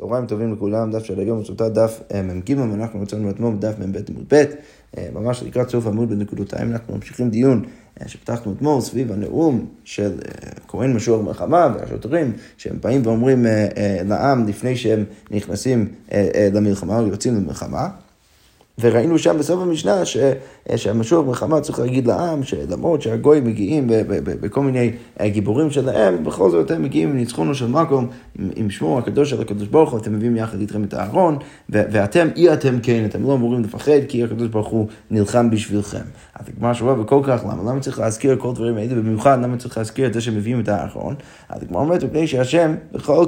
צהריים טובים לכולם, דף של היום, זאת דף אה, מ"ג, ואנחנו מצאנו אתמול בדף מ"ב עמוד ב', אה, ממש לקראת סוף עמוד בנקודותיים, אנחנו ממשיכים דיון אה, שפתחנו אתמול סביב הנאום של כהן משוח מלחמה והשוטרים, שהם באים ואומרים לעם לפני שהם נכנסים למלחמה או יוצאים למלחמה. וראינו שם בסוף המשנה ש, שהמשוח מלחמה צריך להגיד לעם שלמרות שהגויים מגיעים בכל מיני גיבורים שלהם, בכל זאת הם מגיעים מניצחונו של מקום עם, עם שמו הקדוש של הקדוש ברוך הוא, אתם מביאים יחד איתכם את הארון, ואתם, אי אתם כן, אתם לא אמורים לפחד כי הקדוש ברוך הוא נלחם בשבילכם. אז הגמרא שואל וכל כך למה? למה צריך להזכיר כל דברים האלה, במיוחד למה צריך להזכיר את זה שמביאים את הארון? אז הגמרא אומרת, מפני שהשם בכל,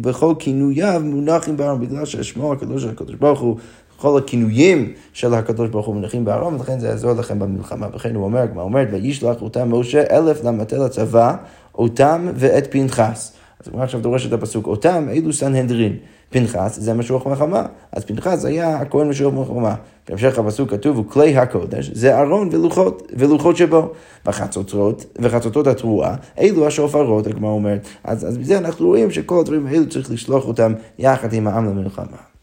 בכל כינוייו מונחים בארון, בגלל ששמו הקדוש של הקדוש ברוך הוא כל הכינויים של הקדוש ברוך הוא מונחים בארון, ולכן זה יעזור לכם במלחמה. וכן הוא אומר, הגמרא אומרת, וישלח אותם משה אלף למטה לצבא, אותם ואת פנחס. אז הוא עכשיו דורש את הפסוק, אותם אלו סנהדרין. פנחס זה משוח מלחמה, אז פנחס היה הכהן משוח מלחמה. בהמשך הפסוק כתוב, וכלי הקודש זה ארון ולוחות, ולוחות שבו. וחצוצרות, וחצוצות התרועה, אלו השופרות, הגמרא אומרת. אז, אז בזה אנחנו רואים שכל הדברים האלו צריך לשלוח אותם יחד עם העם למלחמה.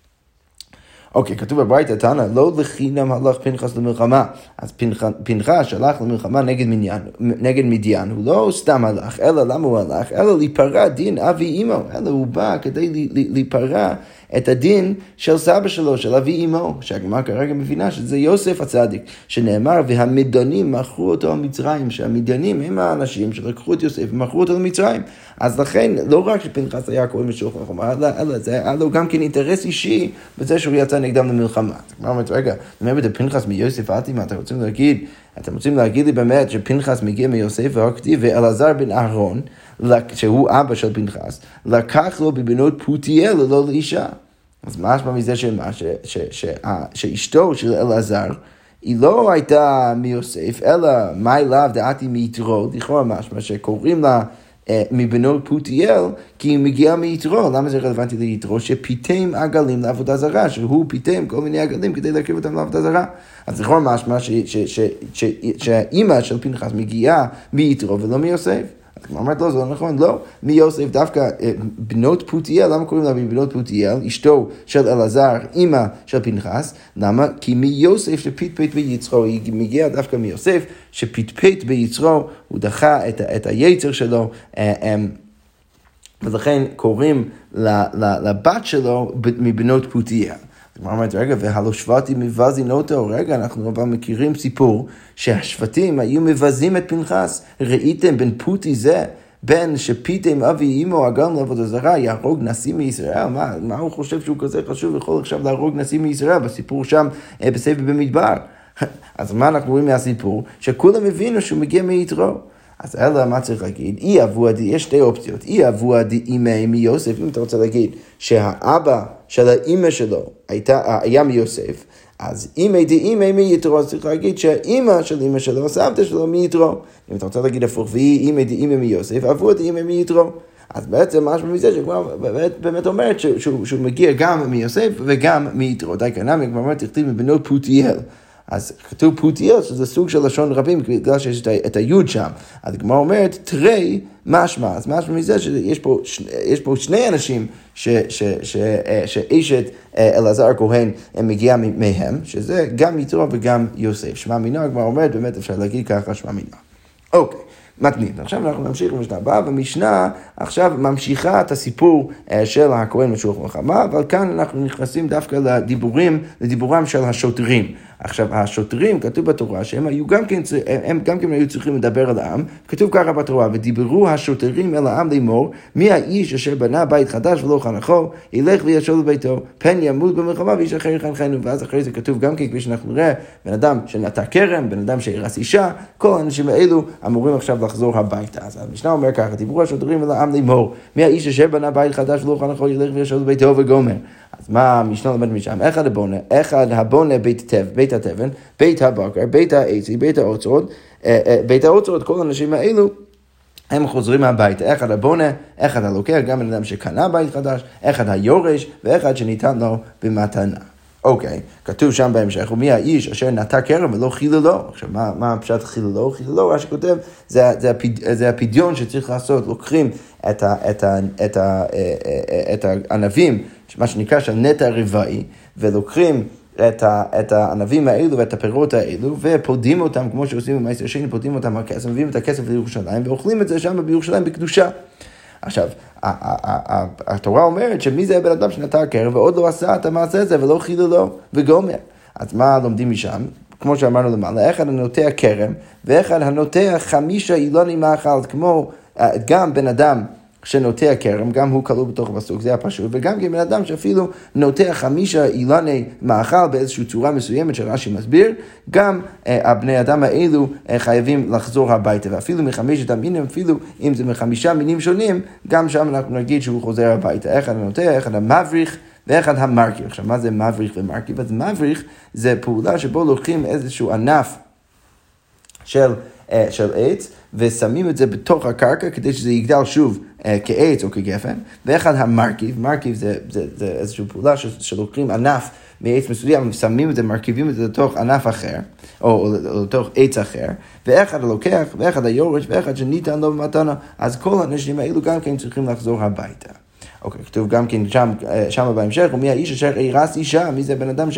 אוקיי, כתוב בברייתא תנא, לא לחינם הלך פנחס למלחמה. אז פנחס שלח למלחמה נגד, מניין, נגד מדיין, הוא לא סתם הלך, אלא למה הוא הלך? אלא להיפרע דין אבי אמו, אלא הוא בא כדי להיפרע את הדין של סבא שלו, של אבי אמו, שהגמרא כרגע מבינה שזה יוסף הצדיק, שנאמר, והמדיינים מכרו אותו למצרים, שהמדיינים הם האנשים שלקחו את יוסף ומכרו אותו למצרים. אז לכן, לא רק שפנחס היה קוראים לשוח מלחמה, אלא, אלא זה היה לו גם כן אינטרס אישי בזה שהוא יצא נגדם למלחמה. הגמרא אומרת, רגע, באמת פנחס מיוסף אטימה, אתם רוצים להגיד, אתם רוצים להגיד לי באמת שפנחס מגיע מיוסף והכתיב ואלעזר בן אהרון, שהוא אבא של פנחס, לקח לו בבנות פותיאל ללא לאישה. אז משמע מזה שמה, שאשתו של אלעזר, היא לא הייתה מיוסף, אלא מאי לאו דעתי מיתרו, לכאורה משמע שקוראים לה אה, מבנות פותיאל, כי היא מגיעה מיתרו. למה זה רלוונטי ליתרו? שפיתם עגלים לעבודה זרה, שהוא פיתם כל מיני עגלים כדי להקריב אותם לעבודה זרה. אז לכאורה משמע שהאימא של פנחס מגיעה מיתרו ולא מיוסף. אומרת לא, זה לא נכון, לא. מיוסף דווקא אה, בנות פותיאל, למה קוראים לה בנות פותיאל? אשתו של אלעזר, אימא של פנחס. למה? כי מיוסף שפטפט ביצרו, היא מגיעה דווקא מיוסף, שפטפט ביצרו, הוא דחה את, את היצר שלו. אה, אה, ולכן קוראים לבת שלו מבנות פותיאל. הגמרא אומרת, רגע, והלא שבטים מבזין אותו, רגע, אנחנו אבל מכירים סיפור שהשבטים היו מבזים את פנחס. ראיתם בן פוטי זה, בן שפיתם אבי אמו אגם לעבודה זרה, יהרוג נשיא מישראל? מה, מה הוא חושב שהוא כזה חשוב, יכול עכשיו להרוג נשיא מישראל בסיפור שם אה, בסבב במדבר? אז מה אנחנו רואים מהסיפור? שכולם הבינו שהוא מגיע מיתרו. אז אלא מה צריך להגיד? אי אבו עדי, יש שתי אופציות. אי אבו עדי אימי מיוסף, אם אתה רוצה להגיד שהאבא של האימא שלו הייתה, היה מיוסף, אז אימי די אימי מיתרו, אז צריך להגיד שהאימא של אימא שלו, סבתא שלו מיתרו. אם אתה רוצה להגיד הפוך, והיא אימי די אימי מיוסף, אבו עדי אימי מיתרו. אז בעצם משהו מזה שכבר באמת, באמת אומרת שהוא, שהוא מגיע גם מיוסף וגם מיתרו. די קנמי, כבר אומרת, תכתיב מבנות פותיאל. אז כתוב פותיאל, שזה סוג של לשון רבים, בגלל שיש את היוד שם. אז הגמרא אומרת, תרי משמע. אז משמע מזה שיש פה, פה שני אנשים ש, ש, ש, אה, שאשת אה, אלעזר הכהן מגיעה מהם, שזה גם יתרו וגם יוסף. שמע מינו, הגמרא אומרת, באמת אפשר להגיד ככה, שמע מינו. אוקיי. מתנים. עכשיו אנחנו נמשיך במשנה הבאה, במשנה עכשיו ממשיכה את הסיפור אה, של הכהן משוח מלחמה, אבל כאן אנחנו נכנסים דווקא לדיבורים, לדיבורם של השוטרים. עכשיו, השוטרים, כתוב בתורה שהם היו גם כן, הם גם כן היו צריכים לדבר על העם, כתוב ככה בתורה, ודיברו השוטרים אל העם לאמור, מי האיש אשר בנה בית חדש ולא חנכו, ילך וישוב לביתו, פן ימות במלחמה ואיש אחר יחנכנו, ואז אחרי זה כתוב גם כן, כפי שאנחנו נראה, בן אדם שנטע כרם, בן אדם שהרס אישה, כל האנשים האלו אמורים עכשיו לחזור הביתה. אז המשנה אומר ככה, דיברו השוטרים אל העם לאמור, מי האיש אשר בנה בית חדש ולא חנכו, ילך וישוב לביתו וגומר. אז מה המשנה לומד משם? אחד הבונה, אחד הבונה בית, תב, בית התבן, בית הבקר, בית העצי, בית האוצרות, אה, אה, בית האוצרות, כל האנשים האלו הם חוזרים הביתה, אחד הבונה, אחד הלוקח, גם בן אדם שקנה בית חדש, אחד היורש ואחד שניתן לו במתנה. אוקיי, כתוב שם בהמשך, ומי האיש אשר נטע כרם ולא חיללו. עכשיו, מה, מה הפשט חיללו? חיללו, מה שכותב, זה, זה, הפד, זה הפדיון שצריך לעשות, לוקחים את, ה, את, ה, את, ה, את הענבים, מה שנקרא של נטע רבעי, ולוקחים את, ה, את הענבים האלו ואת הפירות האלו, ופודים אותם, כמו שעושים במעשר שני, פודים אותם על כסף, מביאים את הכסף לירושלים, ואוכלים את זה שם בירושלים בקדושה. עכשיו, התורה אומרת שמי זה הבן אדם שנטע כרם ועוד לא עשה את המעשה הזה ולא חיללו וגומר. אז מה לומדים משם? כמו שאמרנו למעלה, אחד הנוטע כרם ואחד הנוטע חמישה אילונים מאכל, כמו גם בן אדם שנוטע כרם, גם הוא כלול בתוך הפסוק, זה הפשוט, וגם כן בן אדם שאפילו נוטע חמישה אילני מאכל באיזושהי צורה מסוימת שרש"י מסביר, גם אה, הבני אדם האלו אה, חייבים לחזור הביתה, ואפילו מחמשת המינים, אפילו אם זה מחמישה מינים שונים, גם שם אנחנו נגיד שהוא חוזר הביתה. אחד הנוטע, אחד המבריך. ואחד המרכיב. עכשיו, מה זה מבריך ומרכיב? אז מבריך זה פעולה שבו לוקחים איזשהו ענף של, אה, של עץ, ושמים את זה בתוך הקרקע כדי שזה יגדל שוב אה, כעץ או כגפן, ואחד המרכיב, מרכיב זה, זה, זה איזושהי פעולה שלוקחים ענף מעץ מסוים, שמים את זה, מרכיבים את זה לתוך ענף אחר, או, או, או לתוך עץ אחר, ואחד הלוקח, ואחד היורש, ואחד שניתן לו במתנה, אז כל האנשים האלו גם כן צריכים לחזור הביתה. אוקיי, כתוב גם כן שם, אה, שם בהמשך, ומי האיש אשר אירס אישה, מי זה בן אדם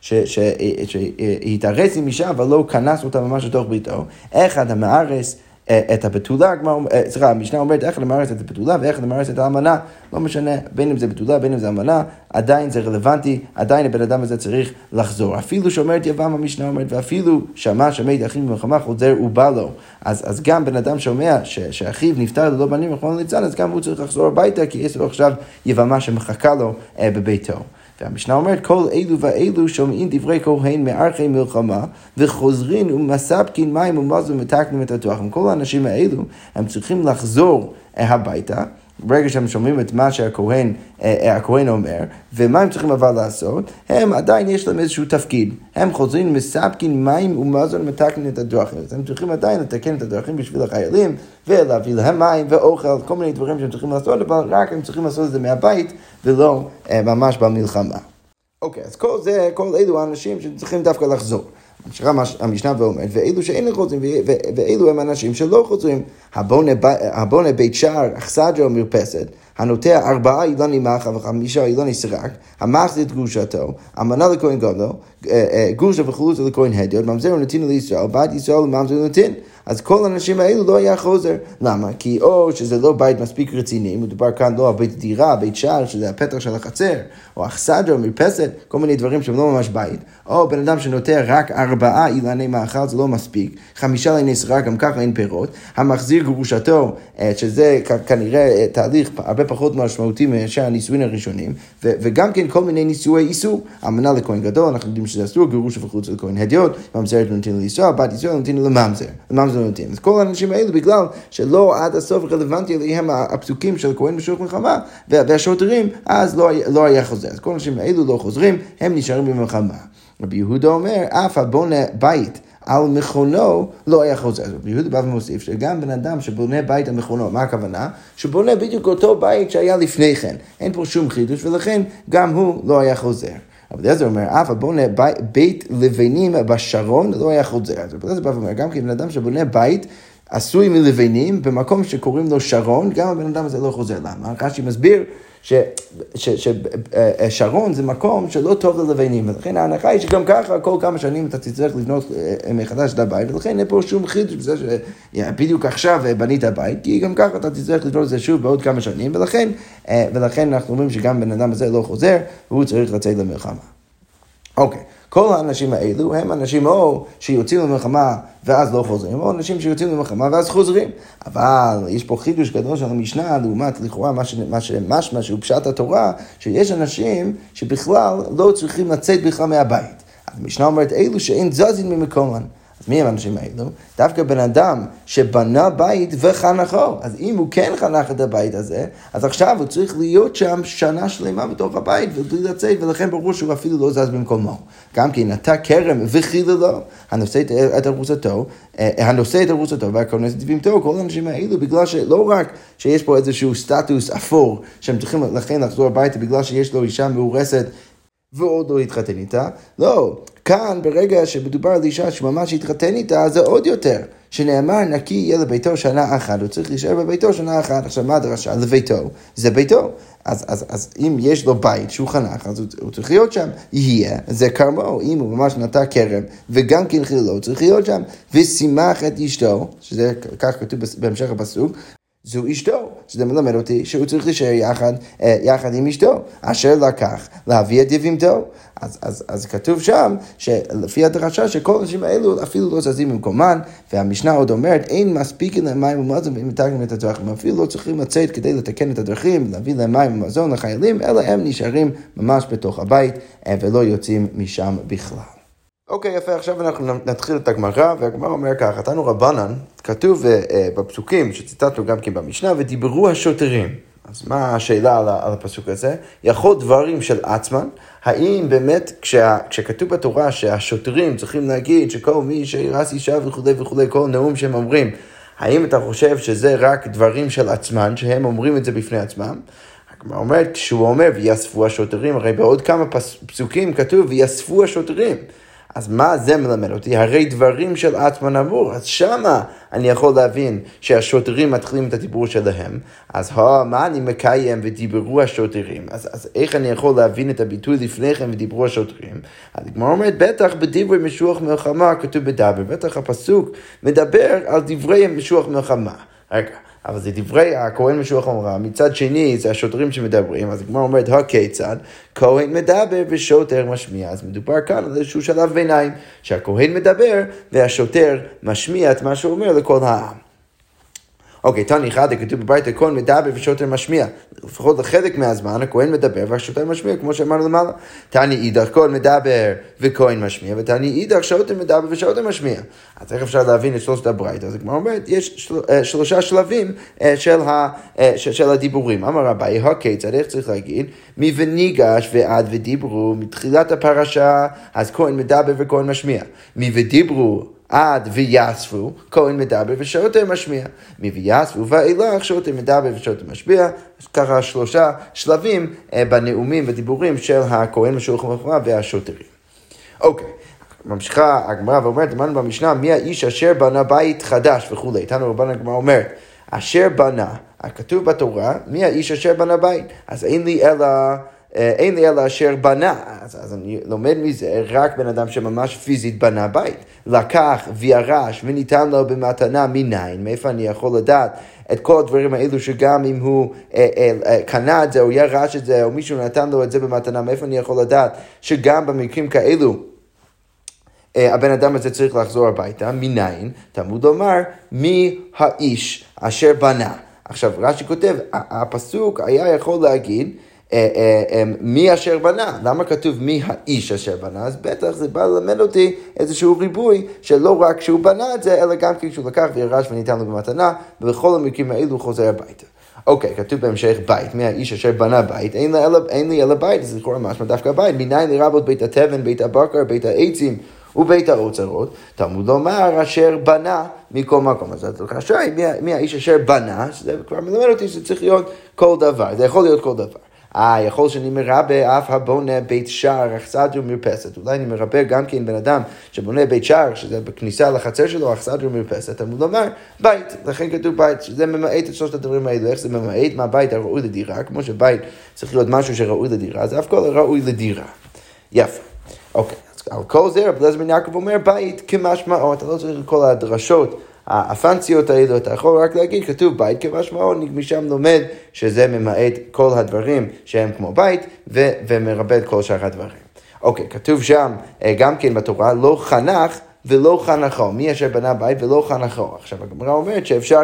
שהתארס עם אישה, אבל לא כנס אותה ממש לתוך ביתו. אחד המארס אה, את הבתולה, אה, סליחה, המשנה אומרת איך למארס את הבתולה ואיך למארס את האמנה, לא משנה, בין אם זה בתולה, בין אם זה אמנה, עדיין זה רלוונטי, עדיין הבן אדם הזה צריך לחזור. אפילו שאומרת יבם המשנה אומרת, ואפילו שמע שמת אחיו במלחמה חוזר ובא לו. אז, אז גם בן אדם שומע ש, שאחיו נפטר ללא בנים, רחמנא ליצלן, אז גם הוא צריך לחזור הביתה, כי יש לו עכשיו יבמה שמחכה לו אה, בביתו. והמשנה אומרת, כל אלו ואלו שומעים דברי כהן מערכי מלחמה, וחוזרים ומספקין מים ומזון ומתקנים את התוכן. כל האנשים האלו, הם צריכים לחזור הביתה. ברגע שהם שומעים את מה שהכהן אה, אה, אומר, ומה הם צריכים אבל לעשות? הם עדיין יש להם איזשהו תפקיד. הם חוזרים, מספקים מים ומזון ומתקנים את הדרכים. אז הם צריכים עדיין לתקן את הדרכים בשביל החיילים, ולהביא להם מים ואוכל, כל מיני דברים שהם צריכים לעשות, אבל רק הם צריכים לעשות את זה מהבית, ולא אה, ממש במלחמה. אוקיי, אז כל זה, כל אלו האנשים שצריכים דווקא לחזור. ממשיכה המשנה ואומרת, ואלו שאין חוזרים, ואלו הם אנשים שלא חוזרים. הבונה בית שער, אכסדרה ומרפסת, הנוטע ארבעה אילני מאחה וחמישה אילני סרק, המחזיר את גרושתו, המנה לכהן גדול, אה, אה, גרושה וחלוצה לכהן הדיוט, ממזר ונתין לישראל, בית ישראל וממזר ונתין. אז כל האנשים האלו לא היה חוזר. למה? כי או שזה לא בית מספיק רציני, מדובר כאן לא על בית דירה, בית שער, שזה הפתח של החצר, או אכסדרה, מרפסת, כל מיני דברים שהם לא ממש בית, או בן אדם שנוטע רק ארבעה אילני מאכל, זה לא מספיק, חמישה ליני סרק, גם ככה אין פירות, המחזיר גרושתו, אה, שזה כנראה תהליך הרבה פחות משמעותי מאשר הנישואין הראשונים, וגם כן כל מיני נישואי איסור, אמנה לכהן גדול, אנחנו יודעים שזה אסור, גירוש וחוץ לכהן הדיוט, ממזרת ונותן לישראל, בת ישראל נותן לממזר, לממזר נותן. אז כל האנשים האלו בגלל שלא עד הסוף רלוונטי אליהם הפסוקים של כהן בשוק מלחמה, והשוטרים, אז לא, לא היה חוזר. אז כל האנשים האלו לא חוזרים, הם נשארים במלחמה. רבי יהודה אומר, אף הבונה בית. על מכונו לא היה חוזר. רבי יהודה בא ומוסיף שגם בן אדם שבונה בית על מכונו, מה הכוונה? שבונה בדיוק אותו בית שהיה לפני כן. אין פה שום חידוש, ולכן גם הוא לא היה חוזר. אבל אליעזר אומר, אף הבונה בית, בית לבנים בשרון לא היה חוזר. אז רבי אליעזר בא ואומר, גם כן בן אדם שבונה בית עשוי מלבנים במקום שקוראים לו שרון, גם הבן אדם הזה לא חוזר. למה? רש"י מסביר ששרון זה מקום שלא טוב ללבנים, ולכן ההנחה היא שגם ככה כל כמה שנים אתה תצטרך לבנות אה, מחדש את הבית, ולכן אין פה שום חידוש בזה שבדיוק עכשיו אה, בנית בית, כי גם ככה אתה תצטרך לבנות את זה שוב בעוד כמה שנים, ולכן, אה, ולכן אנחנו אומרים שגם בן אדם הזה לא חוזר, והוא צריך לצאת למלחמה. אוקיי. כל האנשים האלו הם אנשים או שיוצאים למלחמה ואז לא חוזרים, או אנשים שיוצאים למלחמה ואז חוזרים. אבל יש פה חידוש גדול של המשנה, לעומת לכאורה מה שמשמע שהוא פשט התורה, שיש אנשים שבכלל לא צריכים לצאת בכלל מהבית. המשנה אומרת אלו שאין זזין ממקומן. אז מי הם האנשים האלו? דווקא בן אדם שבנה בית וחנכו. אז אם הוא כן חנך את הבית הזה, אז עכשיו הוא צריך להיות שם שנה שלמה בתוך הבית ובלי לצאת, ולכן ברור שהוא אפילו לא זז במקומו. גם כי נטע כרם וחיללו, הנושא את ארוסתו, אה, הנושא את ארוסתו והכונס את דבימתו, כל האנשים האלו, בגלל שלא רק שיש פה איזשהו סטטוס אפור, שהם צריכים לכן לחזור הביתה בגלל שיש לו אישה מאורסת ועוד לא התחתן איתה. לא, כאן ברגע שמדובר על אישה שממש התחתן איתה, זה עוד יותר. שנאמר נקי יהיה לביתו שנה אחת, הוא צריך להישאר בביתו שנה אחת. עכשיו מה הדרשה? לביתו, זה ביתו. אז, אז, אז אם יש לו בית שהוא חנך, אז הוא, הוא צריך להיות שם. יהיה, זה כרמו, אם הוא ממש נטע כרם, וגם כן חילו, צריך להיות שם. ושימח את אשתו, שזה כך כתוב בהמשך הפסוק, זו אשתו, שזה מלמד אותי שהוא צריך להישאר יחד, אה, יחד עם אשתו, אשר לקח להביא את יבימתו. אז, אז, אז כתוב שם, שלפי הדרשה, שכל האנשים האלו אפילו לא זזים במקומן, והמשנה עוד אומרת, אין מספיק להם מים ומזון והם מתקנים את הדרכים, אפילו לא צריכים לצאת כדי לתקן את הדרכים, להביא להם מים ומזון לחיילים, אלא הם נשארים ממש בתוך הבית, אה, ולא יוצאים משם בכלל. אוקיי, יפה, עכשיו אנחנו נתחיל את הגמרא, והגמרא אומר ככה, תנו רבנן, כתוב uh, בפסוקים שציטטנו גם כן במשנה, ודיברו השוטרים. אז מה השאלה על, על הפסוק הזה? יכול דברים של עצמן, האם באמת כשה, כשכתוב בתורה שהשוטרים צריכים להגיד שכל מי שירס אישה וכולי וכולי, כל נאום שהם אומרים, האם אתה חושב שזה רק דברים של עצמן, שהם אומרים את זה בפני עצמם? הגמרא אומרת, כשהוא אומר ויאספו השוטרים, הרי בעוד כמה פסוקים כתוב ויאספו השוטרים. אז מה זה מלמד אותי? הרי דברים של עצמן אמור, אז שמה אני יכול להבין שהשוטרים מתחילים את הדיבור שלהם, אז הו, מה אני מקיים ודיברו השוטרים? אז, אז איך אני יכול להבין את הביטוי לפני כן ודיברו השוטרים? אז הגמרא אומרת, בטח בדברי משוח מלחמה כתוב בדבר, בטח הפסוק מדבר על דברי משוח מלחמה. רגע. אבל זה דברי הכהן משוח אמרה, מצד שני זה השוטרים שמדברים, אז הגמרא אומרת, הכיצד? כהן מדבר ושוטר משמיע. אז מדובר כאן על איזשהו שלב ביניים, שהכהן מדבר והשוטר משמיע את מה שהוא אומר לכל העם. אוקיי, תני אחד, כתוב בבית הכהן מדבר ושוטר משמיע. לפחות לחלק מהזמן הכהן מדבר והשוטר משמיע, כמו שאמרנו למעלה. תני אידך, כהן מדבר וכהן משמיע, ותני אידך, שוטר מדבר ושוטר משמיע. אז איך אפשר להבין את שלושת הברית? אז כמו אומרת, יש של, אה, שלושה שלבים אה, של, ה, אה, של הדיבורים. אמר רבי, הכיצד, איך צריך להגיד? מי וניגש ועד ודיברו מתחילת הפרשה, אז כהן מדבר וכהן משמיע. מי ודיברו עד ויאספו, כהן מדבר ושוטר משמיע. מוויאספו ואילך שוטר מדבר ושוטר משמיע. ככה שלושה שלבים אה, בנאומים ודיבורים של הכהן משולחן המלחמה והשוטרים. אוקיי. ממשיכה הגמרא ואומרת, אמרנו במשנה, מי האיש אשר בנה בית חדש וכולי. איתנו רבן הגמרא אומרת, אשר בנה, כתוב בתורה, מי האיש אשר בנה בית? אז אין לי אלא... אה, אין לי אלא אשר בנה, אז, אז אני לומד מזה רק בן אדם שממש פיזית בנה בית. לקח וירש וניתן לו במתנה מניין, מאיפה אני יכול לדעת את כל הדברים האלו שגם אם הוא אה, אה, אה, קנה את זה או ירש את זה או מישהו נתן לו את זה במתנה, מאיפה אני יכול לדעת שגם במקרים כאלו אה, הבן אדם הזה צריך לחזור הביתה, מניין? תלמוד לומר, מי האיש אשר בנה. עכשיו רש"י כותב, הפסוק היה יכול להגיד מי אשר בנה, למה כתוב מי האיש אשר בנה? אז בטח זה בא ללמד אותי איזשהו ריבוי שלא רק שהוא בנה את זה, אלא גם כשהוא לקח וירש וניתן לו במתנה, ובכל המקרים האלו הוא חוזר הביתה. אוקיי, כתוב בהמשך בית, מי האיש אשר בנה בית, אין לי אלא, בית, אז לכאורה משמע דווקא בית, מניין לרבות בית התבן, בית הבקר, בית העצים. ובית האוצרות, תלמוד לומר אשר בנה מכל מקום. אז השאלה היא מי האיש אשר בנה, שזה כבר מלמד אותי שזה צריך להיות כל דבר, זה יכול להיות כל דבר. אה, יכול שאני מרבה אף הבונה בית שער, אכסדרה מרפסת. אולי אני מרבה גם כן בן אדם שבונה בית שער, שזה בכניסה לחצר שלו, אכסדרה מרפסת. אמור לומר, בית, לכן כתוב בית, שזה ממעט את שלושת הדברים האלו. איך זה ממעט מהבית הראוי לדירה, כמו שבית צריך להיות משהו שראוי לדירה, זה אף כל ראוי לדירה. יפה. אוקיי, אז על כל זה רב לזמן יעקב אומר בית כמשמעו, אתה לא צריך את כל הדרשות. הפנציות האלו, אתה יכול רק להגיד, כתוב בית כמשמעו, משם לומד שזה ממעט כל הדברים שהם כמו בית, ו- ומרבה כל שאר הדברים. אוקיי, כתוב שם אה, גם כן בתורה, לא חנך ולא חנכו, מי אשר בנה בית ולא חנכו. עכשיו הגמרא אומרת שאפשר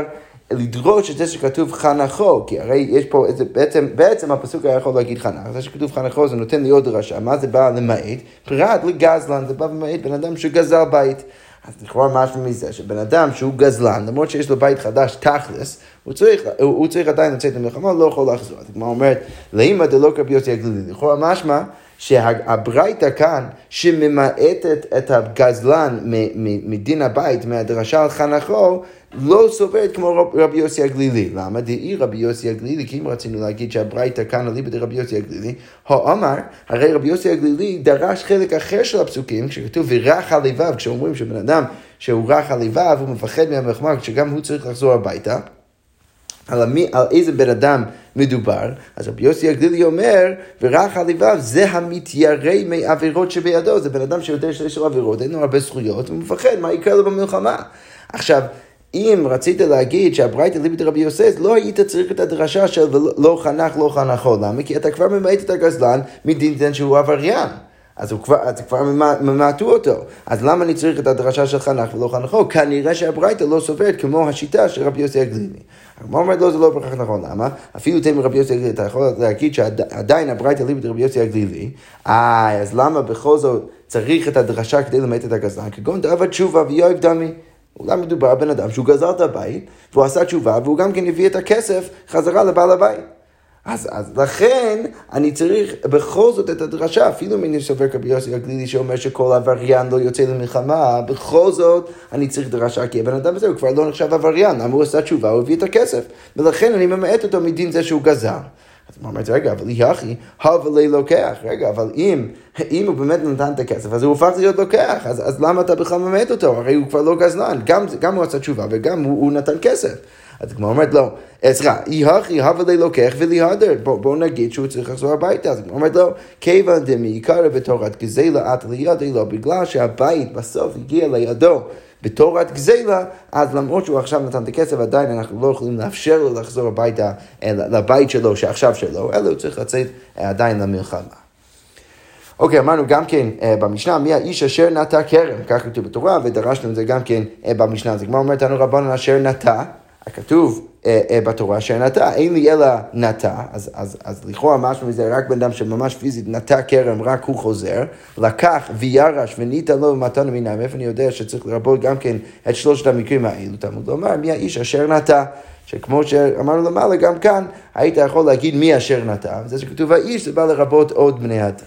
לדרוש את זה שכתוב חנכו, כי הרי יש פה איזה, בעצם, בעצם הפסוק היה יכול להגיד חנך, זה שכתוב חנכו זה נותן לי עוד דרשה, מה זה בא למעט? פרט לגזלן, זה בא למעט בן אדם שגזל בית. אז לכאורה משהו מזה שבן אדם שהוא גזלן, למרות שיש לו בית חדש תכלס, הוא צריך, הוא, הוא צריך עדיין לצאת למלחמה, לא יכול לחזור. הגמרא אומרת, לאמא דלא קרבי יוסי הגלילי. לכאורה משמע שהברייתא כאן, שממעטת את הגזלן מדין הבית, מהדרשה על חנכו, לא סוברת כמו רבי יוסי הגלילי. למה? דאי רבי יוסי הגלילי, כי אם רצינו להגיד שהברייתא כאן אליבא דרבי יוסי הגלילי, הוא אמר, הרי רבי יוסי הגלילי דרש חלק אחר של הפסוקים, כשכתוב ורך על לבב, כשאומרים שבן אדם שהוא רך על לבב, הוא מפחד מהמחמר, כשגם הוא צריך לחזור הביתה. על, המי, על איזה בן אדם מדובר, אז רבי יוסי הגלילי אומר, ורך על לבב זה המתיירא מעבירות שבידו, זה בן אדם שיודע שיש לו עבירות, אין לו הרבה זכויות, הוא מפחד מה יקרה לו במלחמה. עכשיו, אם רצית להגיד שהברייתא ליבד רבי יוסף, לא היית צריך את הדרשה של לא חנך לא חנכו. למה? כי אתה כבר ממעט את הגזלן מדין דין שהוא עבריין. אז הוא כבר, אז כבר ממעטו אותו. אז למה אני צריך את הדרשה של חנך ולא חנכו? כנראה שהברייתא לא סוברת כמו השיטה של רבי יוסי הגלילי. הגמרא אומרת לו זה לא כך נכון, למה? אפילו תן רבי יוסי הגלילי, אתה יכול להגיד שעדיין הברייתא ליבד רבי יוסי הגלילי, אה, אז למה בכל זאת צריך את הדרשה כדי למעט את הגזלן? כגון דאבה תשובה ויואב דמי. אולי מדובר בן אדם שהוא גזר את הבית, והוא עשה תשובה, והוא גם כן הביא את הכסף חזרה לבעל הבית. אז, אז לכן אני צריך בכל זאת את הדרשה, אפילו אם אני סובר כרבי יוסי הגלילי שאומר שכל עבריין לא יוצא למלחמה, בכל זאת אני צריך דרשה כי הבן אדם הזה הוא כבר לא נחשב עבריין, למה הוא עשה תשובה, הוא הביא את הכסף. ולכן אני ממעט אותו מדין זה שהוא גזר. אז הוא אומר, רגע, אבל יחי, הווה לוקח, רגע, אבל אם, אם הוא באמת נתן את הכסף, אז הוא הופך להיות לוקח, אז, אז למה אתה בכלל ממעט אותו? הרי הוא כבר לא גזלן, גם, גם הוא עשה תשובה וגם הוא, הוא נתן כסף. אז כמו אומרת לו, אה, סליחה, הכי הווה לוקח וליהדר, בואו בוא נגיד שהוא צריך לחזור הביתה. אז כמו אומרת לו, כיוון דמעיקרא בתורת גזלה את לידי לו, בגלל שהבית בסוף הגיע לידו. בתורת גזלה, אז למרות שהוא עכשיו נתן את הכסף, עדיין אנחנו לא יכולים לאפשר לו לחזור הביתה, לבית שלו, שעכשיו שלו, אלא הוא צריך לצאת אה, עדיין למלחמה. אוקיי, אמרנו גם כן במשנה, מי האיש אשר נטע כרם, כך כתוב בתורה, ודרשנו את זה גם כן במשנה. אז כמו אומרת לנו רבנו אשר נטע, כתוב uh, uh, בתורה אשר נטע, אין לי אלא נטע, אז, אז, אז לכאורה משהו מזה, רק בן אדם שממש פיזית נטע כרם, רק הוא חוזר, לקח וירש וניתן לו במתן המיניים, מאיפה אני יודע שצריך לרבות גם כן את שלושת המקרים האלו, תלמוד לומר, מי האיש אשר נטע. שכמו שאמרנו למעלה, גם כאן היית יכול להגיד מי אשר נטע, וזה שכתוב האיש, זה בא לרבות עוד בני אדם.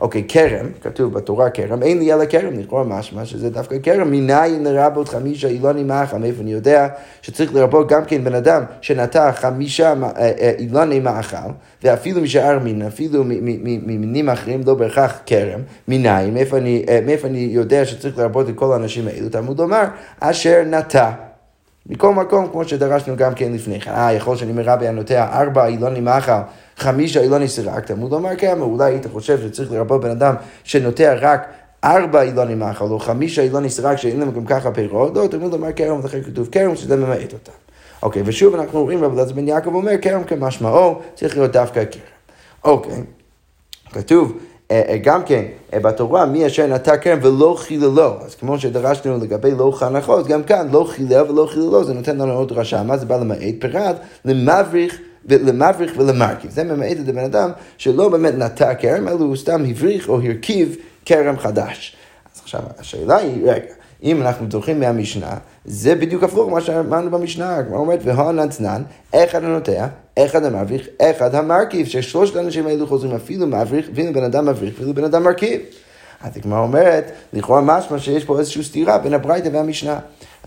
אוקיי, כרם, כתוב בתורה כרם, אין לי אלא כרם, לכאורה משמע שזה דווקא כרם, מניין לרבות חמישה אילוני מאכל, מאיפה אני יודע שצריך לרבות גם כן בן אדם שנטע חמישה אה, אה, אילוני מאכל, ואפילו משאר מין, אפילו ממינים אחרים, לא בהכרח כרם, מניין, אה, מאיפה אני יודע שצריך לרבות את כל האנשים האלו, תלמוד לומר, אשר נטע. מכל מקום, כמו שדרשנו גם כן לפני כן. אה, יכול שאני אומר רבי הנוטע ארבע אילוני מאכל, חמישה אילוני סירק, תלמוד לומר כן, אולי היית חושב שצריך לרבות בן אדם שנוטע רק ארבע אילוני מאכל, או חמישה אילוני סירק שאין להם גם ככה פירות, לא, תלמוד לומר כרם, ולכן כתוב כרם, שזה ממעט אותם. אוקיי, ושוב אנחנו אומרים, רבי אלעזר בן יעקב אומר, כרם כמשמעו, צריך להיות דווקא כרם. אוקיי, כתוב, אה, אה, גם כן אה, בתורה, מי אשר נטע כרם ולא חיללו. אז כמו שדרשנו לגבי לא חנכו, אז גם כאן לא חילל ולא חיללו, זה נותן לנו עוד דרשה. מה זה בא למעט? פרט למבריך למבריך ולמרכיב. זה ממעט את הבן אדם שלא באמת נטע כרם, אלא הוא סתם הבריך או הרכיב כרם חדש. אז עכשיו השאלה היא, רגע, אם אנחנו זוכרים מהמשנה, זה בדיוק הפוך מה שאמרנו במשנה, כמו אומרת, והנצנן, אחד הנוטע, אחד המבריך, אחד המרכיב, ששלושת האנשים האלו חוזרים אפילו מבריך, ואילו בן אדם מבריך, ואילו בן אדם מרכיב. אז הגמרא אומרת, לכאורה משמע שיש פה איזושהי סתירה בין הברייתא והמשנה.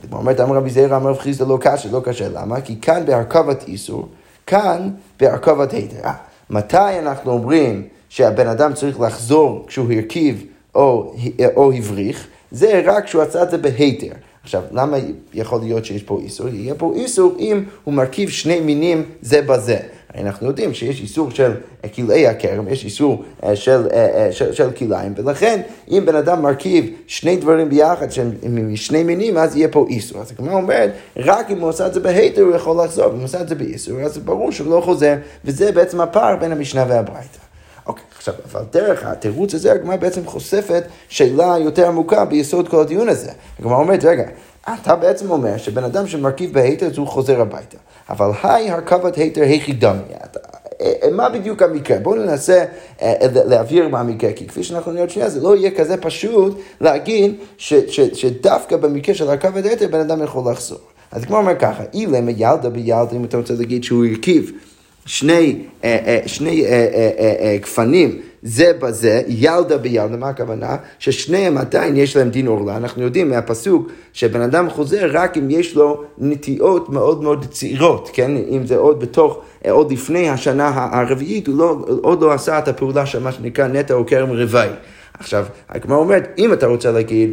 הגמרא אומרת, אמר רבי זעיר אמר רב חיסדא לא קשה, לא קשה, למה? כי כאן בהרכבת איסור, כאן בהרכבת היתר. מתי אנחנו אומרים שהבן אדם צריך לחזור כשהוא הרכיב או, או הבריך? זה רק כשהוא עשה את זה בהיתר. עכשיו, למה יכול להיות שיש פה איסור? יהיה פה איסור אם הוא מרכיב שני מינים זה בזה. אנחנו יודעים שיש איסור של כלאי הכרם, יש איסור אה, של, אה, אה, של, של כלאיים, ולכן אם בן אדם מרכיב שני דברים ביחד משני מינים, אז יהיה פה איסור. אז כמו אומרת, רק אם הוא עושה את זה בהיתר הוא יכול לחזור, אם הוא עושה את זה באיסור, אז ברור שהוא לא חוזר, וזה בעצם הפער בין המשנה והברייתא. אוקיי, עכשיו, אבל דרך התירוץ הזה, הגמרא בעצם חושפת שאלה יותר עמוקה ביסוד כל הדיון הזה. הגמרא אומרת, רגע, אתה בעצם אומר שבן אדם שמרכיב בהיתר אז הוא חוזר הביתה. אבל היי הרכבת היתר היחידמי. אה, אה, מה בדיוק המקרה? בואו ננסה אה, להבהיר מה המקרה, כי כפי שאנחנו נראה שנייה, זה לא יהיה כזה פשוט להגיד שדווקא במקרה של הרכבת היתר בן אדם יכול לחזור. אז כמו אומר ככה, אילם ילדה בילדה, אם אתה רוצה להגיד שהוא הרכיב שני, שני גפנים זה בזה, ילדה בילדה, מה הכוונה? ששניהם עדיין יש להם דין עורלה. אנחנו יודעים מהפסוק שבן אדם חוזר רק אם יש לו נטיעות מאוד מאוד צעירות, כן? אם זה עוד בתוך, עוד לפני השנה הרביעית, הוא לא, עוד לא עשה את הפעולה של מה שנקרא נטע או כרם רוואי. עכשיו, הגמרא אומרת, אם אתה רוצה להגיד...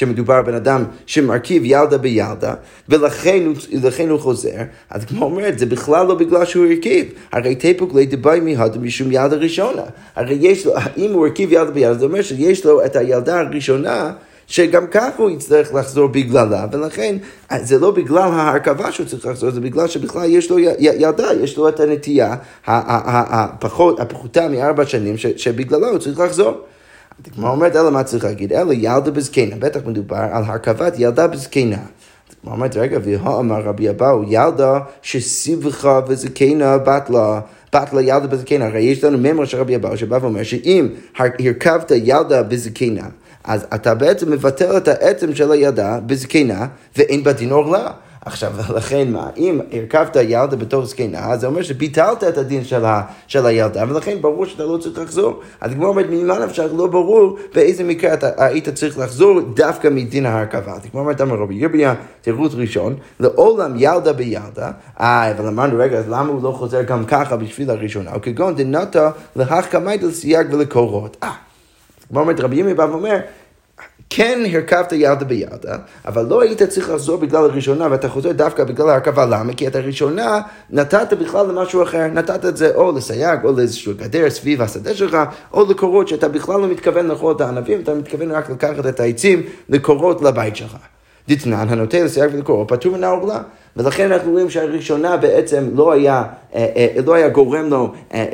שמדובר בן אדם שמרכיב ילדה בילדה, ולכן הוא, חוזר, אז כמו אומרת, זה בכלל לא בגלל שהוא הרכיב. הרי תפוק לא דבאי מהדה משום ילדה ראשונה. הרי יש לו, אם הוא הרכיב ילדה בילדה, זה אומר שיש לו את הילדה הראשונה. שגם כך הוא יצטרך לחזור בגללה, ולכן זה לא בגלל ההרכבה שהוא צריך לחזור, זה בגלל שבכלל יש לו ילדה, יש לו את הנטייה הפחות, הפחותה מארבע שנים, שבגללה הוא צריך לחזור. הגמרא אומרת, אלא מה צריך להגיד? אלא ילדה בזקנה. בטח מדובר על הרכבת ילדה בזקנה. הגמרא אומרת, רגע, והאמר רבי אבאו, ילדה שסיבכה וזקנה בת לה. בת לה ילדה בזקנה, הרי יש לנו ממר של רבי אבאו שבא ואומר שאם הרכבת ילדה בזקנה, אז אתה בעצם מבטל את העצם של הילדה בזקנה ואין בה דין עורלה. עכשיו, לכן מה, אם הרכבת ילדה בתור זקנה, זה אומר שביטלת את הדין של, ה, של הילדה, ולכן ברור שאתה לא צריך לחזור. אז כמו אומרת, ממה נפשך לא ברור באיזה מקרה אתה היית צריך לחזור דווקא מדין ההרכבה. אז כמו אומרת, אמר רבי ירביה, תירוץ ראשון, לעולם ילדה בילדה, אה, אבל אמרנו, רגע, אז למה הוא לא חוזר גם ככה בשביל הראשונה? או כגון דנתה להחכמית לסייג ולקורות. אה, כמו אומרת, רבי ירמיה בא ואומר, כן הרכבת ילדה בידה, אבל לא היית צריך לחזור בגלל הראשונה, ואתה חוזר דווקא בגלל ההרכבה. למה? כי את הראשונה נתת בכלל למשהו אחר, נתת את זה או לסייג, או לאיזשהו גדר סביב השדה שלך, או לקורות שאתה בכלל לא מתכוון לאכול את הענבים, אתה מתכוון רק לקחת את העצים לקורות לבית שלך. דתנן, הנוטה לסייג ולקורות, פטור מן העורלה. ולכן אנחנו רואים שהראשונה בעצם לא היה, אה, אה, לא היה גורם לו אה,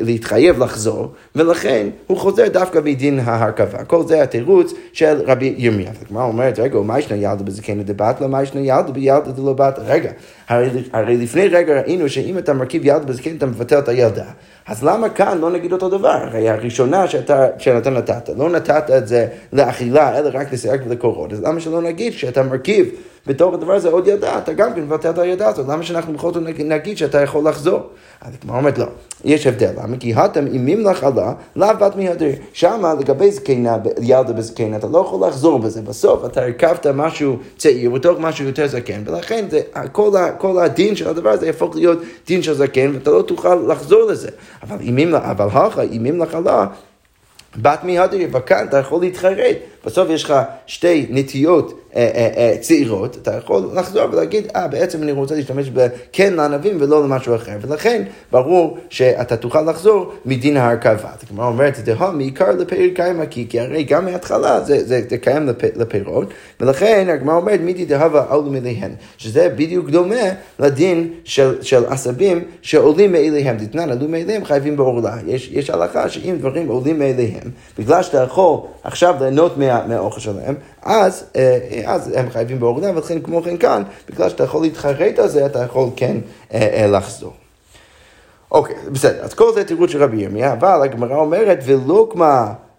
להתחייב לחזור, ולכן הוא חוזר דווקא בדין ההרכבה. כל זה התירוץ של רבי ירמיה. הגמרא אומרת, רגע, מה ישנה ילדה בזקנה דבת לה, מה ישנה ילדה בילדה דלא בת? רגע, הרי, לפני רגע ראינו שאם אתה מרכיב ילדה בזקנה אתה מבטל את הילדה. אז למה כאן לא נגיד אותו דבר? הרי הראשונה שאתה, שאתה נתת, לא נתת את זה לאכילה, אלא רק לסייג ולקורות. אז למה שלא נגיד שאתה מרכיב בתוך הדבר הזה עוד ידע, אתה גם כן מבטל את הידע הזאת, למה שאנחנו בכל זאת נגיד שאתה יכול לחזור? אז כמו אומרת לא, יש הבדל, למה? כי התם אם ממלך עלה, לאו בת מהדר. שמה לגבי זקנה, ילדה בזקנה, אתה לא יכול לחזור בזה, בסוף אתה הרכבת משהו צעיר בתוך משהו יותר זקן, ולכן זה, כל, ה, כל הדין של הדבר הזה יהפוך להיות דין של זקן, ואתה לא תוכל לחזור לזה. אבל אם ממלך עלה, בת מהדר, וכאן אתה יכול להתחרט. בסוף יש לך שתי נטיות צעירות, אתה יכול לחזור ולהגיד, אה, בעצם אני רוצה להשתמש בכן לענבים ולא למשהו אחר. ולכן ברור שאתה תוכל לחזור מדין ההרכבה. אז הגמרא אומרת, דהה מעיקר לפירות קיימא, כי, כי הרי גם מההתחלה זה, זה, זה קיים לפירות, ולכן הגמרא אומרת, מידי דהבה עלו מאליהן, שזה בדיוק דומה לדין של, של עשבים שעולים מאליהם. דתנן עלו מאליהם חייבים בעורלה. יש, יש הלכה שאם דברים עולים מאליהם, בגלל שאתה יכול עכשיו ליהנות מה... מהאוכל שלהם, אז, אה, אז הם חייבים בעורדה, ולכן כמו כן כאן, בגלל שאתה יכול להתחרט על זה, אתה יכול כן אה, אה, לחזור. אוקיי, בסדר, אז כל זה תירוץ של רבי ירמיה, אבל הגמרא אומרת, ולא כמו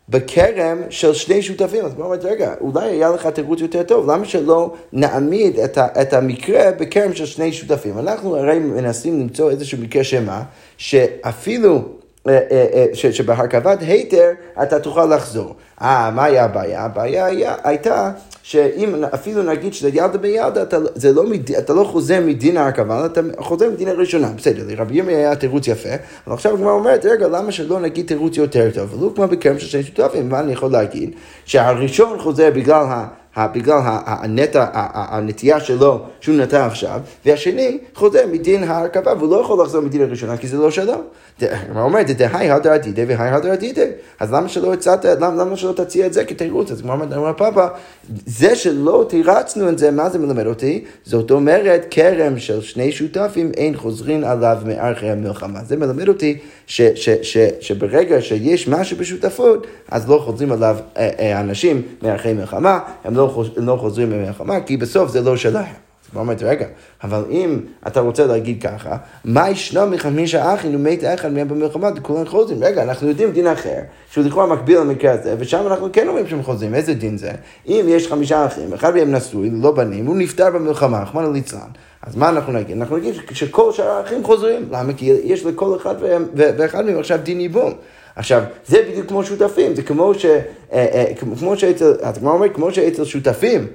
בכרם של שני שותפים. אז בוא אומרת, רגע, אולי היה לך תירוץ יותר טוב, למה שלא נעמיד את, ה, את המקרה בכרם של שני שותפים? אנחנו הרי מנסים למצוא איזשהו מקרה שמה, שאפילו אה, אה, אה, שבהרכבת היתר אתה תוכל לחזור. אה, מה היה הבעיה? הבעיה היה, הייתה שאם אפילו נגיד שזה ילדה בילדה, אתה, זה לא, אתה לא חוזר מדין ההרכבה, אתה חוזר מדין הראשונה. בסדר, לרבי ימי היה תירוץ יפה, אבל עכשיו הגמרא אומרת, רגע, למה שלא נגיד תירוץ יותר טוב? ולא כמו בכרם של שני שותפים, מה אני יכול להגיד? שהראשון חוזר בגלל ה... בגלל הנטע, הנטייה שלו שהוא נטע עכשיו, והשני חוזר מדין ההרכבה, והוא לא יכול לחזור מדין הראשונה כי זה לא שלו. הוא אומר, דהי הדר עתידי והי הדר עתידי. אז למה שלא הצעת, למה שלא תציע את זה כתירוץ? אז כמו אומר פאפה, זה שלא תירצנו את זה, מה זה מלמד אותי? זאת אומרת, כרם של שני שותפים אין חוזרים עליו מארכי המלחמה. זה מלמד אותי שברגע שיש משהו בשותפות, אז לא חוזרים עליו אה, אה, אנשים מארכי מלחמה, הם לא, חוז, לא חוזרים ממלחמה, כי בסוף זה לא שלהם. הגמרא אומרת, רגע, אבל אם אתה רוצה להגיד ככה, מה ישנו מחמישה אחים ומת אחד מהם במלחמה, כולם חוזרים. רגע, אנחנו יודעים דין אחר, שהוא לכאורה מקביל למקרה הזה, ושם אנחנו כן אומרים שהם חוזרים. איזה דין זה? אם יש חמישה אחים, אחד מהם נשוי, לא בנים, הוא נפטר במלחמה, רחמנא ליצלן. אז מה אנחנו נגיד? אנחנו נגיד שכל שאר האחים חוזרים. למה? כי יש לכל אחד ואחד מהם עכשיו דין ייבום. עכשיו, זה בדיוק כמו שותפים, זה כמו ש... אה, אה, כמו שאצל, אתה אומר, כמו שאצל שותפים,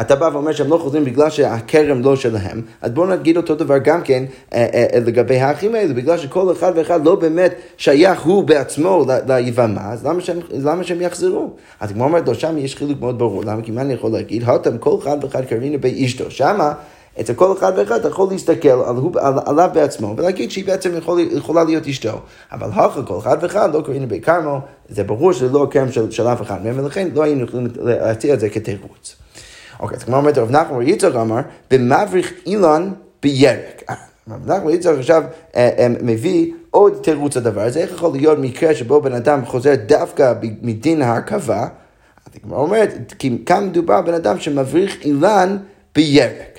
אתה בא ואומר שהם לא חוזרים בגלל שהכרם לא שלהם, אז בואו נגיד אותו דבר גם כן אה, אה, אה, לגבי האחים האלה, בגלל שכל אחד ואחד לא באמת שייך הוא בעצמו ליבמה, אז למה שהם, למה שהם יחזרו? אז כמו אומרת לו, שם יש חילוק מאוד ברור, למה? כי מה אני יכול להגיד? הותם כל אחד ואחד קרבינו באשתו, שמה אצל כל אחד ואחד אתה יכול להסתכל על, על, עליו בעצמו ולהגיד שהיא בעצם יכול, יכולה להיות אשתו. אבל הכה כל אחד ואחד לא קוראים בי כרמו, זה ברור שזה לא הכרם של, של אף אחד מהם, ולכן לא היינו יכולים להציע את זה כתירוץ. אוקיי, אז כמו אומרת רב נחמן בר יצחק אמר, במבריך אילן בירק. אה, רב נחמן בר יצחק עכשיו אה, אה, מביא עוד תירוץ לדבר הזה, איך יכול להיות מקרה שבו בן אדם חוזר דווקא מדין ההרכבה? אז הגמרא אומרת, כי כאן מדובר בן אדם שמבריך אילן בירק.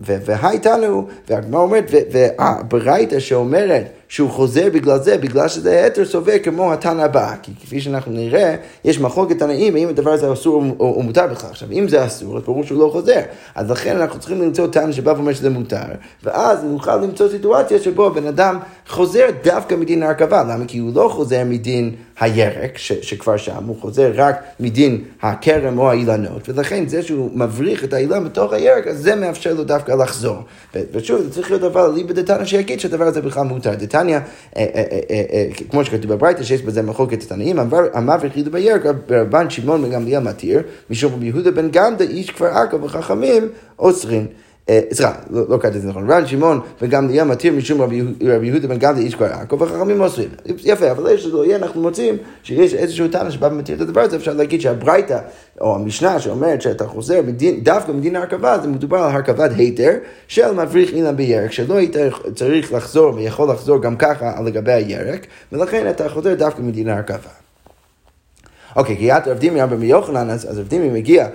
והייתה לנו, והגמרא אומרת, והברייתא שאומרת שהוא חוזר בגלל זה, בגלל שזה היתר סובר כמו התנא הבא. כי כפי שאנחנו נראה, יש מחלוקת תנאים האם הדבר הזה אסור או מותר בכלל. עכשיו, אם זה אסור, אז ברור שהוא לא חוזר. אז לכן אנחנו צריכים למצוא תנא שבא ואומר שזה מותר, ואז נוכל למצוא סיטואציה שבו הבן אדם חוזר דווקא מדין ההרכבה. למה? כי הוא לא חוזר מדין הירק, ש, שכבר שם, הוא חוזר רק מדין הכרם או האילנות, ולכן זה שהוא מבריח את האילן בתוך הירק, אז זה מאפשר לו דווקא לחזור. ושוב, זה צריך להיות דבר ליבא דתנא שיגיד שהדבר הזה בכלל מותר. דתניא, אה, אה, אה, כמו שכתוב בברייתא, שיש בזה מחלוקת תנאים, המבריח ידו בירק, רבן שמעון בן גמליאל מתיר, משום רבי יהודה בן גמדה, איש כפר עכו וחכמים אוסרין. אה, סליחה, לא, לא קראתי את זה נכון, רן שמעון וגם ליאם מתיר משום רבי יהודה בן גמליאל איש כבר יעקב וחכמים אוסרים. יפה, אבל יש לא יהיה, אנחנו מוצאים שיש איזשהו טענה שבא ומתיר את הדבר הזה, אפשר להגיד שהברייתא, או המשנה שאומרת שאתה חוזר דווקא מדין הרכבה, זה מדובר על הרכבת היתר של מבריך אילן בירק, שלא היית צריך לחזור ויכול לחזור גם ככה לגבי הירק, ולכן אתה חוזר דווקא מדין הרכבה. אוקיי, כי את רב דימי רבי יוחנן, אז, רב דימי מגיע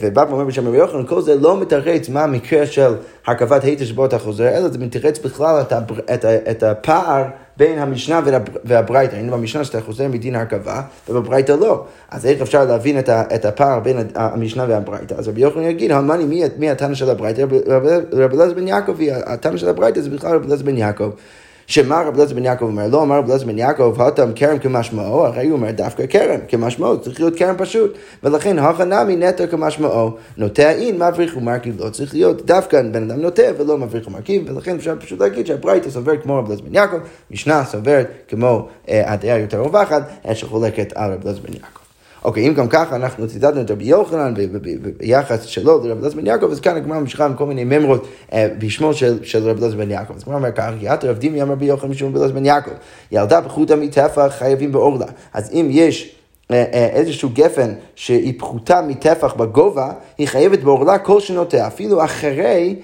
ובא ואומר בשם רבי יוחנן, כל זה לא מתרץ מה המקרה של הרכבת היתר שבו אתה חוזר, אלא זה מתרץ בכלל את, הבר, את, את הפער בין המשנה והברייתא. היינו במשנה שאתה חוזר מדין הרכבה, ובברייתא לא. אז איך אפשר להבין את, ה, את הפער בין המשנה והברייתא? אז רבי יוחנן יגיד, המאני, מי התנא של הברייתא? רבי אלעזר בן יעקב, התנא של הברייתא זה בכלל רבי אלעזר בן יעקב. שמה רב אלעזר בן יעקב אומר? לא אמר רב אלעזר בן יעקב, הותם כרם כמשמעו, הרי הוא אומר דווקא כרם כמשמעו, צריך להיות כרם פשוט. ולכן הכה נמי נטע כמשמעו, נוטע אין, מבריך ומרכיב לא צריך להיות דווקא בן אדם נוטע ולא מבריך ומרכיב, ולכן אפשר פשוט להגיד שהברייתא סוברת כמו רב אלעזר בן יעקב, משנה סוברת כמו אה, הדעה יותר רווחת, שחולקת על רב אלעזר בן יעקב. אוקיי, אם גם ככה אנחנו ציטטנו את רבי יוחנן ביחס שלו לרבי אלעזר בן יעקב, אז כאן הגמרא ממשיכה עם כל מיני ממרות אה, בשמו של, רבי אלעזר בן יעקב. אז הגמרא אומר ככה, יתר רב דימי אמר רבי יוחנן משום רבי אלעזר בן יעקב, ילדה בחוטה מטפח חייבים בעורלה. אז אם יש... אה, אה, איזשהו גפן שהיא פחותה מטפח בגובה, היא חייבת בעורלה כל שנותיה, אפילו אחרי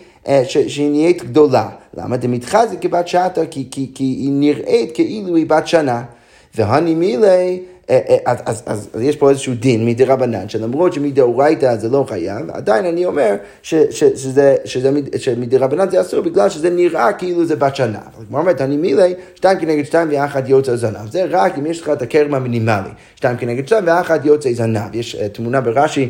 שהיא נהיית גדולה. למה? דמתחזק כבת שעתה, כי, היא נראית כאילו היא בת שנה. והני מילי אה, אז, אז, אז, אז יש פה איזשהו דין מדי רבנן, שלמרות שמדאורייתא זה לא חייב, עדיין אני אומר ש, ש, שזה, שזה, שמדי רבנן זה אסור בגלל שזה נראה כאילו זה בת שנה. אבל כמו אומרת, אני מילי, שתיים כנגד שתיים ואחד יוצא זנב. זה רק אם יש לך את הכרם המינימלי. שתיים כנגד שתיים ואחד יוצא זנב. יש uh, תמונה ברש"י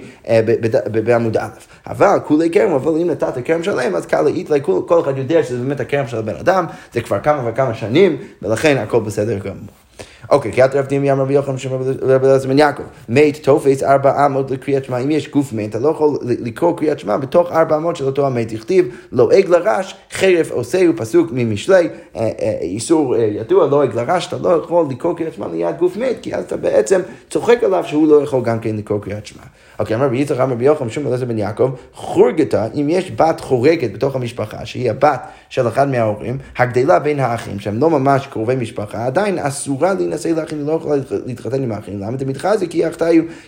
בעמוד א'. אבל כולי כרם, אבל אם נתת כרם שלם, אז קל לאיתלי, כל, כל אחד יודע שזה באמת הכרם של הבן אדם, זה כבר כמה וכמה שנים, ולכן הכל בסדר גמור. אוקיי, כי את רב דימי אמר רבי יוחנן שם רבי אלעזר בן יעקב, מת תופס ארבע אמות לקריאת שמע, אם יש גוף מת, אתה לא יכול לקרוא קריאת שמע בתוך ארבע אמות של אותו המת, הכתיב לא עג לרש, חרף עושהו, פסוק ממשלי, אה, אה, איסור אה, ידוע, לא עג לרש, אתה לא יכול לקרוא קריאת שמע ליד גוף מת, כי אז אתה בעצם צוחק עליו שהוא לא יכול גם כן לקרוא קריאת שמע. אוקיי, אמר רבי יצחק אמר רבי יוחנן שום אלעזר בן יעקב, חורגתה, אם יש בת חורגת בתוך המשפחה, שהיא הבת של אחד מההורים, הגדלה בין האחים, שהם לא ממש קרובי משפחה, עדיין אסורה להינשא לאחים, היא לא יכולה להתחתן עם האחים. למה אתה מתחזק? כי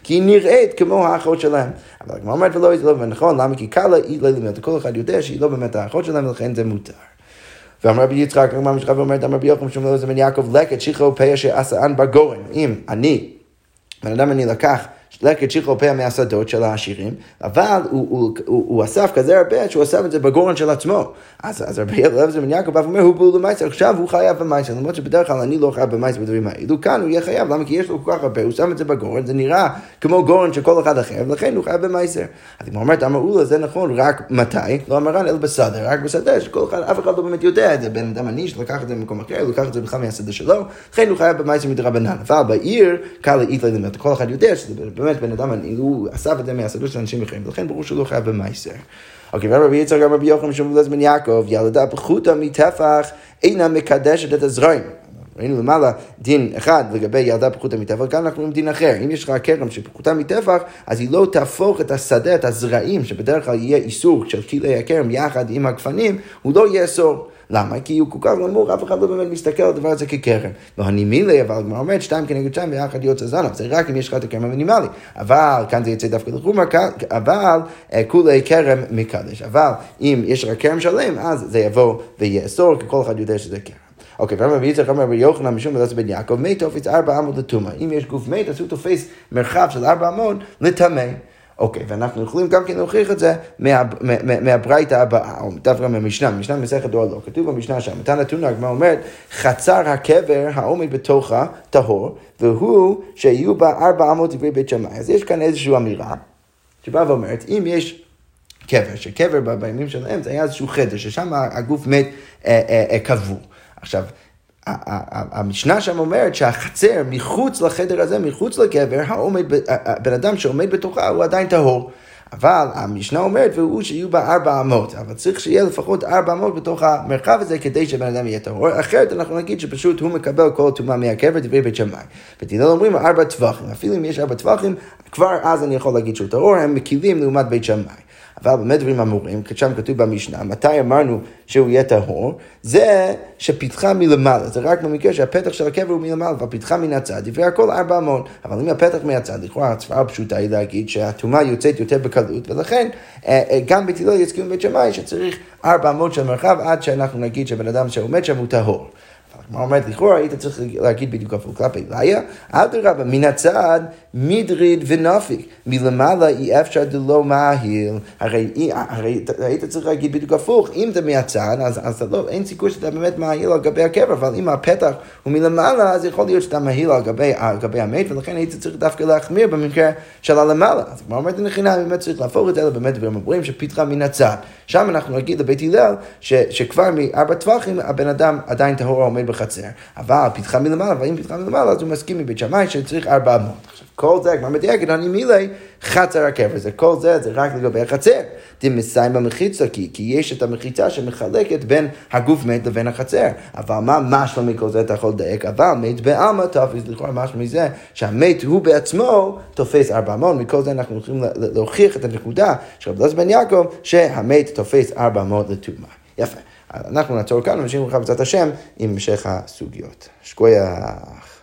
כי היא נראית כמו האחות שלהם. אבל הגמרא אומרת ולא, זה לא נכון, למה? כי קלה היא לא לימדת, כל אחד יודע שהיא לא באמת האחות שלהם, ולכן זה מותר. ואמר רבי יצחק, הגמרא משחק ואומרת, אמר רבי יוחנן שום אלעזר בן יעקב, לקט שכרו פיה שעשאן בגורן. אם אני, בן אדם אני לקח לקט שכרופיה מהשדות של העשירים, אבל הוא, הוא, הוא, הוא אסף כזה הרבה שהוא אסף את זה בגורן של עצמו. אז, אז רבי אלעזר בן יעקב בא ואומר, הוא בול למעשר, עכשיו הוא חייב במעשר, למרות שבדרך כלל אני לא חייב במעשר בדברים האלו, כאן הוא יהיה חייב, למה? כי יש לו כל כך הרבה, הוא שם את זה בגורן, זה נראה כמו גורן של כל אחד אחר, ולכן הוא חייב במעשר. אז היא אומרת, אמרו לה, זה נכון, רק מתי? לא אמרן, אלא בסדר, רק בסדר, שכל אחד, אף אחד לא באמת יודע את זה, בן אדם עני שלקח את זה ממקום אחר, הוא לקח את זה בכלל מהשדה שלו, לכן הוא חייב במעשר מדרבנן. אבל בעיר, קל לאיתלה למטה, כל אחד יודע שזה באמת בן אדם עני, הוא אסף את זה מהשדה של אנשים אחרים, ולכן ברור שהוא לא חייב במעשר. אוקיי, ורבי יצחק רבי יוחנן משום בן יעקב, ילדה פחותה מטפח, אינה מקדשת את הזרעים. ראינו למעלה דין אחד לגבי ילדה פחותה מטפח, כאן אנחנו רואים דין אחר. אם יש לך כרם שפחותה מטפח, אז היא לא תהפוך את השדה, את הזרעים, שבדרך כלל יהיה איסור של כלי הכרם יחד עם הגפנים, הוא לא יאסור. למה? כי הוא כל כך נמוך, אף אחד לא באמת מסתכל על הדבר הזה ככרם. לא הנימילי, אבל הגמרא אומרת, שתיים כנגד שתיים ויחד יוצא זנב. זה רק אם יש לך את הכרם המינימלי. אבל, כאן זה יצא דווקא לחומר, אבל אה, כולי כרם מקדש. אבל אם יש לך כרם שלם, אז זה יבוא ויאסור, כי כל אחד יודע שזה כרם. אוקיי, ואמר רבי יצחק אמר רבי יוחנן משום בדעת בן יעקב, מת תופס ארבע אמות לטומאה. אם יש גוף מת, אז הוא תופס מרחב של ארבע אמות לטמא. אוקיי, ואנחנו יכולים גם כן להוכיח את זה מהברייתא הבאה, או דווקא מהמשנה, משנה מסכת דור לא. כתוב במשנה שם, מתן התונה, הגמרא אומרת, חצר הקבר העומד בתוכה טהור, והוא שיהיו בה ארבע אמות דברי בית שמאי. אז יש כאן איזושהי אמירה, שבאה ואומרת, אם יש קבר, שקבר בימים שלהם זה היה איזשהו חדר, ששם הגוף מת אה, אה, אה, קבור. עכשיו, המשנה שם אומרת שהחצר מחוץ לחדר הזה, מחוץ לקבר, העומד, בן אדם שעומד בתוכה הוא עדיין טהור. אבל המשנה אומרת, והוא שיהיו בה ארבע אמות, אבל צריך שיהיה לפחות ארבע אמות בתוך המרחב הזה כדי שבן אדם יהיה טהור, אחרת אנחנו נגיד שפשוט הוא מקבל כל טומאה מהקבר, דברי בית שמאי. ותדעו אומרים ארבע טווחים, אפילו אם יש ארבע טווחים, כבר אז אני יכול להגיד שהוא טהור, הם מקילים לעומת בית שמאי. אבל באמת דברים אמורים, שם כתוב במשנה, מתי אמרנו שהוא יהיה טהור? זה שפתחה מלמעלה, זה רק במקרה שהפתח של הקבר הוא מלמעלה, והפתחה מן הצד, דברי הכל ארבע אמות. אבל אם הפתח מהצד, לכאורה הצבעה הפשוטה היא להגיד שהטומאה יוצאת יותר בקלות, ולכן אה, אה, גם בית יסכימו בית שמאי שצריך ארבע אמות של מרחב עד שאנחנו נגיד שבן אדם שעומד שם הוא טהור. הגמרא אומרת, לכאורה היית צריך להגיד בדיוק הפוך כלפי. ראיה, אדרבה, מן הצד מדריד ונפיק, מלמעלה אי אפשר דלא מהיל, הרי, היית צריך להגיד בדיוק הפוך, אם זה מהצד, אז, אז לא, אין סיכוי שאתה באמת מהיל על גבי הקבר, אבל אם הפתח הוא מלמעלה, אז יכול להיות שאתה מהיל על גבי, המת, ולכן היית צריך דווקא להחמיר במקרה של הלמעלה. אז הגמרא אומרת, נכונה, באמת צריך להפוך את זה, באמת דברים אומרים שפתחה מן הצד. שם אנחנו נגיד לבית הלל, שכבר מארבע טווחים הבן אדם עדיין טהור עומד בחצר. אבל פיתחה מלמעלה, ואם פיתחה מלמעלה, אז הוא מסכים מבית שמאי שצריך ארבע אמות. עכשיו, כל זה, כבר מדייקת, אני מילי, חצר הקבר. זה כל זה, זה רק לגבי החצר. דמסיים במחיצה, כי, כי יש את המחיצה שמחלקת בין הגוף מת לבין החצר. אבל מה משמע מכל זה אתה יכול לדייק? אבל מת בעלמא תופס, לכאורה משמע מזה שהמת הוא בעצמו תופס ארבע אמות. מכל זה אנחנו יכולים להוכיח את הנקודה של רבי בן יעקב, שהמת תופס ארבע אמות לטומאה. יפה. אנחנו נעצור כאן, ונמשיך לך בעזרת השם עם המשך הסוגיות. שקוייך.